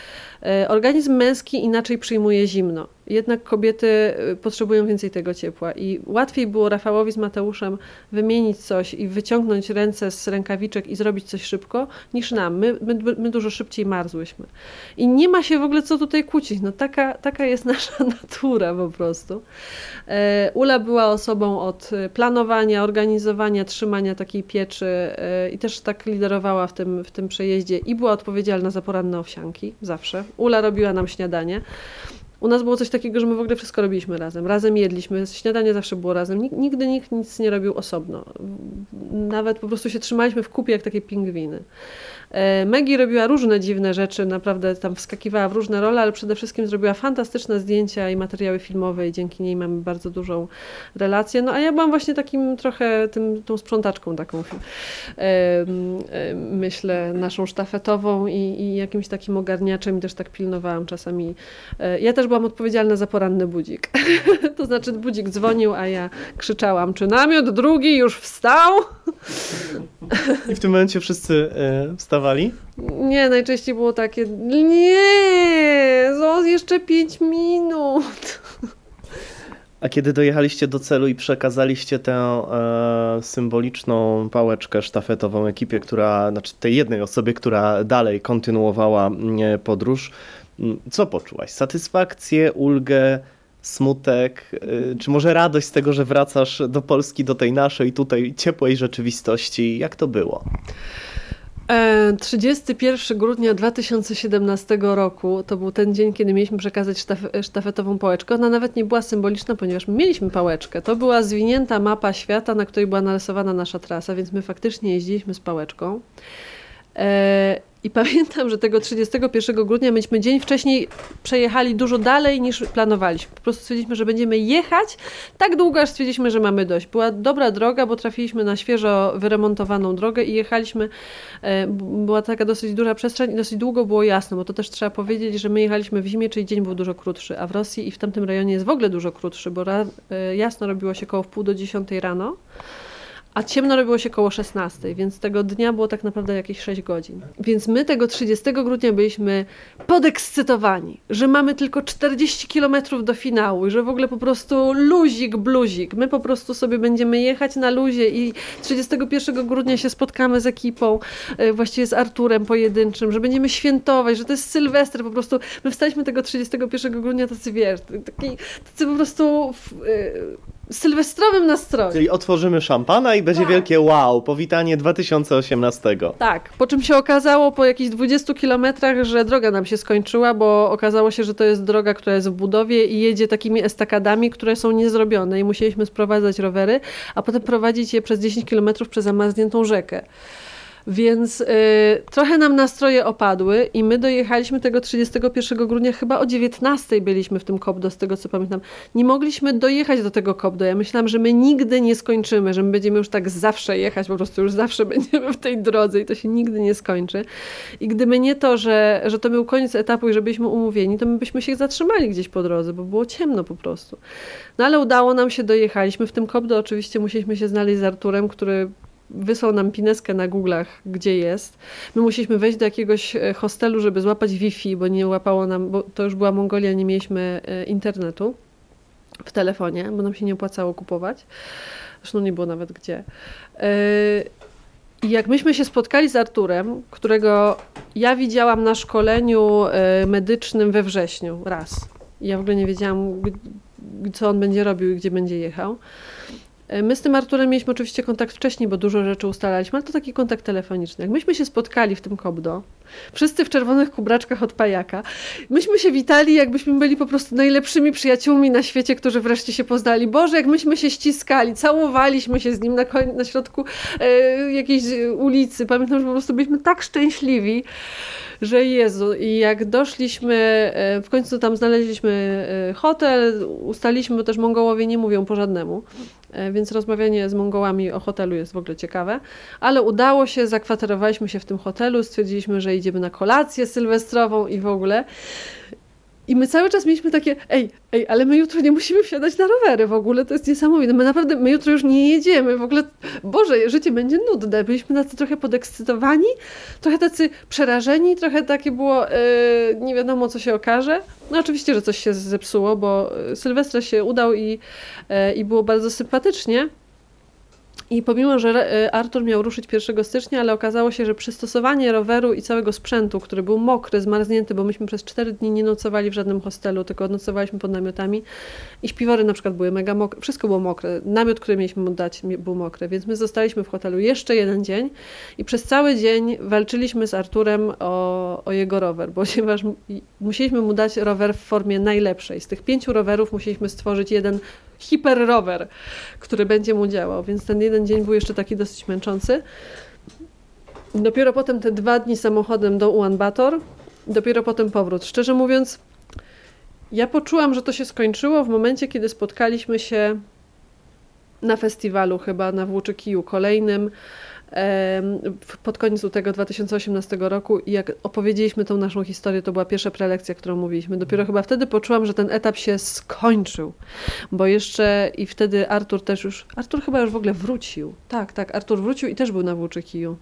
E, organizm męski inaczej przyjmuje zimno. Jednak kobiety potrzebują więcej tego ciepła i łatwiej było Rafałowi z Mateuszem wymienić coś i wyciągnąć ręce z rękawiczek i zrobić coś szybko, niż nam. My, my, my dużo szybciej marzłyśmy. I nie ma się w ogóle co tutaj kłócić. No taka, taka jest <laughs> nasza natura po prostu. E, Ula była osobą od planowania, organizowania, trzymania takiej pieczy e, i też tak liderowała w tym, w tym przejeździe i była odpowiedzialna za poranne owsianki, zawsze. Ula robiła nam śniadanie. U nas było coś takiego, że my w ogóle wszystko robiliśmy razem. Razem jedliśmy, śniadanie zawsze było razem. Nigdy nikt nic nie robił osobno. Nawet po prostu się trzymaliśmy w kupie jak takie pingwiny. E, Maggie robiła różne dziwne rzeczy, naprawdę tam wskakiwała w różne role, ale przede wszystkim zrobiła fantastyczne zdjęcia i materiały filmowe i dzięki niej mamy bardzo dużą relację. No a ja byłam właśnie takim trochę tym, tą sprzątaczką taką, e, myślę, naszą sztafetową i, i jakimś takim ogarniaczem i też tak pilnowałam czasami. E, ja też byłam odpowiedzialna za poranny budzik. <laughs> to znaczy budzik dzwonił, a ja krzyczałam, czy namiot drugi już wstał? I w tym momencie wszyscy wstawali nie, najczęściej było takie, nie, zo, jeszcze pięć minut. A kiedy dojechaliście do celu i przekazaliście tę e, symboliczną pałeczkę sztafetową ekipie, która, znaczy tej jednej osobie, która dalej kontynuowała e, podróż, co poczułaś? Satysfakcję, ulgę, smutek, e, czy może radość z tego, że wracasz do Polski, do tej naszej tutaj ciepłej rzeczywistości? Jak to było? 31 e, grudnia 2017 roku to był ten dzień, kiedy mieliśmy przekazać sztaf sztafetową pałeczkę. Ona nawet nie była symboliczna, ponieważ my mieliśmy pałeczkę. To była zwinięta mapa świata, na której była narysowana nasza trasa, więc my faktycznie jeździliśmy z pałeczką. E, I pamiętam, że tego 31 grudnia myśmy dzień wcześniej przejechali dużo dalej niż planowaliśmy. Po prostu stwierdziliśmy, że będziemy jechać tak długo, aż stwierdziliśmy, że mamy dość. Była dobra droga, bo trafiliśmy na świeżo wyremontowaną drogę i jechaliśmy. E, była taka dosyć duża przestrzeń i dosyć długo było jasno, bo to też trzeba powiedzieć, że my jechaliśmy w zimie, czyli dzień był dużo krótszy, a w Rosji i w tamtym rejonie jest w ogóle dużo krótszy, bo e, jasno robiło się około w pół do dziesiątej rano a ciemno robiło się koło 16, więc tego dnia było tak naprawdę jakieś 6 godzin. Więc my tego 30 grudnia byliśmy podekscytowani, że mamy tylko 40 kilometrów do finału i że w ogóle po prostu luzik, bluzik. My po prostu sobie będziemy jechać na luzie i 31 grudnia się spotkamy z ekipą, e, właściwie z Arturem pojedynczym, że będziemy świętować, że to jest Sylwester, po prostu my wstaliśmy tego 31 grudnia tacy, wiesz, taki, tacy po prostu... W, e, sylwestrowym nastroju. Czyli otworzymy szampana i będzie Tak. wielkie wow, powitanie 2018. Tak, po czym się okazało po jakichś 20 kilometrach, że droga nam się skończyła, bo okazało się, że to jest droga, która jest w budowie i jedzie takimi estakadami, które są niezrobione i musieliśmy sprowadzać rowery, a potem prowadzić je przez 10 kilometrów przez zamarzniętą rzekę. Więc y, trochę nam nastroje opadły i my dojechaliśmy tego 31 grudnia, chyba o 19 byliśmy w tym Kopdo, z tego co pamiętam. Nie mogliśmy dojechać do tego Kopdo. Ja myślałam, że my nigdy nie skończymy, że my będziemy już tak zawsze jechać, po prostu już zawsze <laughs> będziemy w tej drodze i to się nigdy nie skończy. I gdyby nie to, że, że to był koniec etapu i że byliśmy umówieni, to my byśmy się zatrzymali gdzieś po drodze, bo było ciemno po prostu. No ale udało nam się, dojechaliśmy. W tym Kopdo oczywiście musieliśmy się znaleźć z Arturem, który wysłał nam pineskę na Google'ach, gdzie jest. My musieliśmy wejść do jakiegoś e, hostelu, żeby złapać Wi-Fi, bo nie łapało nam, bo to już była Mongolia, nie mieliśmy e, internetu w telefonie, bo nam się nie opłacało kupować. Zresztą nie było nawet gdzie. E, I jak myśmy się spotkali z Arturem, którego ja widziałam na szkoleniu medycznym we wrześniu raz. Ja w ogóle nie wiedziałam, co on będzie robił i gdzie będzie jechał. E, My z tym Arturem mieliśmy oczywiście kontakt wcześniej, bo dużo rzeczy ustalaliśmy, ale to taki kontakt telefoniczny. Jak myśmy się spotkali w tym Kobdo, wszyscy w czerwonych kubraczkach od pajaka, myśmy się witali, jakbyśmy byli po prostu najlepszymi przyjaciółmi na świecie, którzy wreszcie się poznali. Boże, jak myśmy się ściskali, całowaliśmy się z nim na, koń, na środku e, jakiejś ulicy. Pamiętam, że po prostu byliśmy tak szczęśliwi, że Jezu. I jak doszliśmy, e, w końcu tam znaleźliśmy e, hotel, ustaliśmy, bo też Mongołowie nie mówią po żadnemu, e, więc rozmawianie z Mongołami o hotelu jest w ogóle ciekawe. Ale udało się, zakwaterowaliśmy się w tym hotelu, stwierdziliśmy, że idziemy na kolację sylwestrową i w ogóle. I my cały czas mieliśmy takie, ej, ej, ale my jutro nie musimy wsiadać na rowery w ogóle, to jest niesamowite. My naprawdę, my jutro już nie jedziemy, w ogóle, Boże, życie będzie nudne. Byliśmy tacy trochę podekscytowani, trochę tacy przerażeni, trochę takie było, e, nie wiadomo co się okaże. No oczywiście, że coś się zepsuło, bo e, Sylwestra się udał i, e, i było bardzo sympatycznie. I pomimo, że e, Artur miał ruszyć 1 stycznia, ale okazało się, że przystosowanie roweru i całego sprzętu, który był mokry, zmarznięty, bo myśmy przez 4 dni nie nocowali w żadnym hostelu, tylko nocowaliśmy pod namiotami i śpiwory na przykład były mega mokre, wszystko było mokre. Namiot, który mieliśmy mu dać, był mokry, więc my zostaliśmy w hotelu jeszcze jeden dzień i przez cały dzień walczyliśmy z Arturem o, o jego rower, <laughs> ponieważ musieliśmy mu dać rower w formie najlepszej. Z tych pięciu rowerów musieliśmy stworzyć jeden hiper rower, który będzie mu działał, więc ten jeden dzień był jeszcze taki dosyć męczący. Dopiero potem te dwa dni samochodem do Ulaanbaatar, dopiero potem powrót. Szczerze mówiąc, ja poczułam, że to się skończyło w momencie, kiedy spotkaliśmy się na festiwalu chyba na Włóczykiju kolejnym pod koniec lutego 2018 roku i jak opowiedzieliśmy tą naszą historię, to była pierwsza prelekcja, którą mówiliśmy. Dopiero chyba wtedy poczułam, że ten etap się skończył, bo jeszcze i wtedy Artur też już, Artur chyba już w ogóle wrócił. Tak, tak, Artur wrócił i też był na Włóczykiju.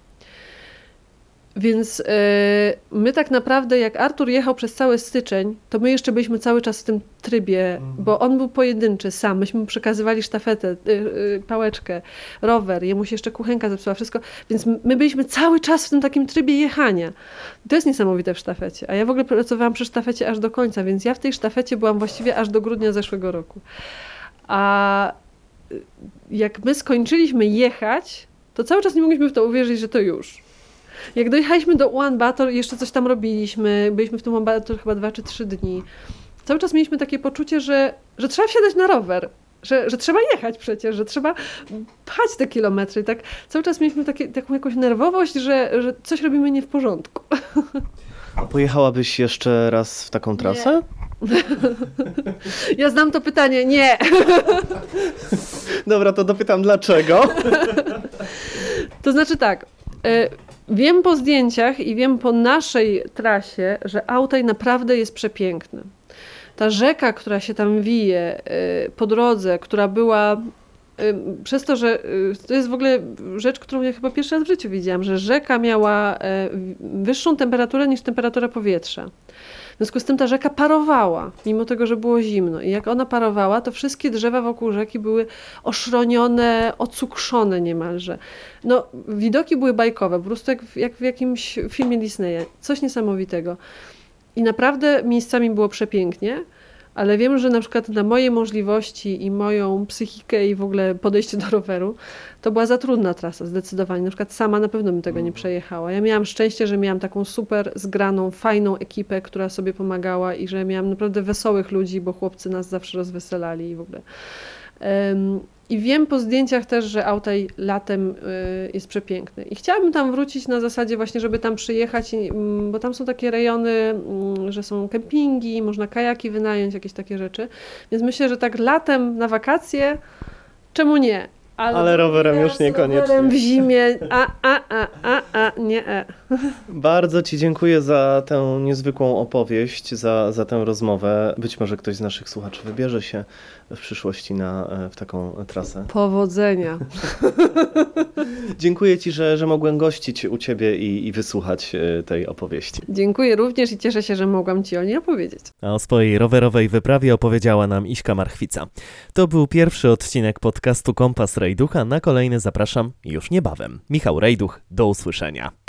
Więc e, my tak naprawdę, jak Artur jechał przez cały styczeń, to my jeszcze byliśmy cały czas w tym trybie, bo on był pojedynczy, sam. Myśmy mu przekazywali sztafetę, y, y, pałeczkę, rower, jemu się jeszcze kuchenka zepsuła, wszystko. Więc my byliśmy cały czas w tym takim trybie jechania. To jest niesamowite w sztafecie. A ja w ogóle pracowałam przy sztafecie aż do końca, więc ja w tej sztafecie byłam właściwie aż do grudnia zeszłego roku. A y, jak my skończyliśmy jechać, to cały czas nie mogliśmy w to uwierzyć, że to już. Jak dojechaliśmy do Ulaanbaatar, jeszcze coś tam robiliśmy, byliśmy w tym Ulaanbaatar chyba dwa czy trzy dni. Cały czas mieliśmy takie poczucie, że, że trzeba wsiadać na rower, że, że trzeba jechać przecież, że trzeba pchać te kilometry. I Tak, cały czas mieliśmy takie, taką jakąś nerwowość, że, że coś robimy nie w porządku. A pojechałabyś jeszcze raz w taką trasę? Ja znam to pytanie, nie. Dobra, to dopytam dlaczego. To znaczy tak, y, wiem po zdjęciach i wiem po naszej trasie, że Autaj naprawdę jest przepiękny. Ta rzeka, która się tam wije y, po drodze, która była y, przez to, że y, to jest w ogóle rzecz, którą ja chyba pierwszy raz w życiu widziałam, że rzeka miała wyższą temperaturę niż temperatura powietrza. Związku z tym ta rzeka parowała, mimo tego, że było zimno. I jak ona parowała, to wszystkie drzewa wokół rzeki były oszronione, ocukrzone niemalże. No, widoki były bajkowe, po prostu jak w, jak w jakimś filmie Disneya. Coś niesamowitego. I naprawdę miejscami było przepięknie, ale wiem, że na przykład na moje możliwości i moją psychikę i w ogóle podejście do roweru, to była za trudna trasa, zdecydowanie. Na przykład sama na pewno bym tego nie przejechała. Ja miałam szczęście, że miałam taką super zgraną, fajną ekipę, która sobie pomagała i że miałam naprawdę wesołych ludzi, bo chłopcy nas zawsze rozweselali i w ogóle. I wiem po zdjęciach też, że Autaj latem y, jest przepiękny. I chciałabym tam wrócić na zasadzie właśnie, żeby tam przyjechać, mm, bo tam są takie rejony, mm, że są kempingi, można kajaki wynająć, jakieś takie rzeczy. Więc myślę, że tak latem na wakacje, czemu nie? Ale rowerem już niekoniecznie. Rowerem w zimie, a, a, a, a, a, nie, e. Bardzo Ci dziękuję za tę niezwykłą opowieść, za, za tę rozmowę. Być może ktoś z naszych słuchaczy wybierze się w przyszłości na, e, w taką trasę. Powodzenia. <laughs> Dziękuję Ci, że, że mogłem gościć u Ciebie i, i wysłuchać e, tej opowieści. Dziękuję również i cieszę się, że mogłam Ci o niej opowiedzieć. A o swojej rowerowej wyprawie opowiedziała nam Iśka Marchwica. To był pierwszy odcinek podcastu Kompas Rejducha. Na kolejny zapraszam już niebawem. Michał Rejduch, do usłyszenia.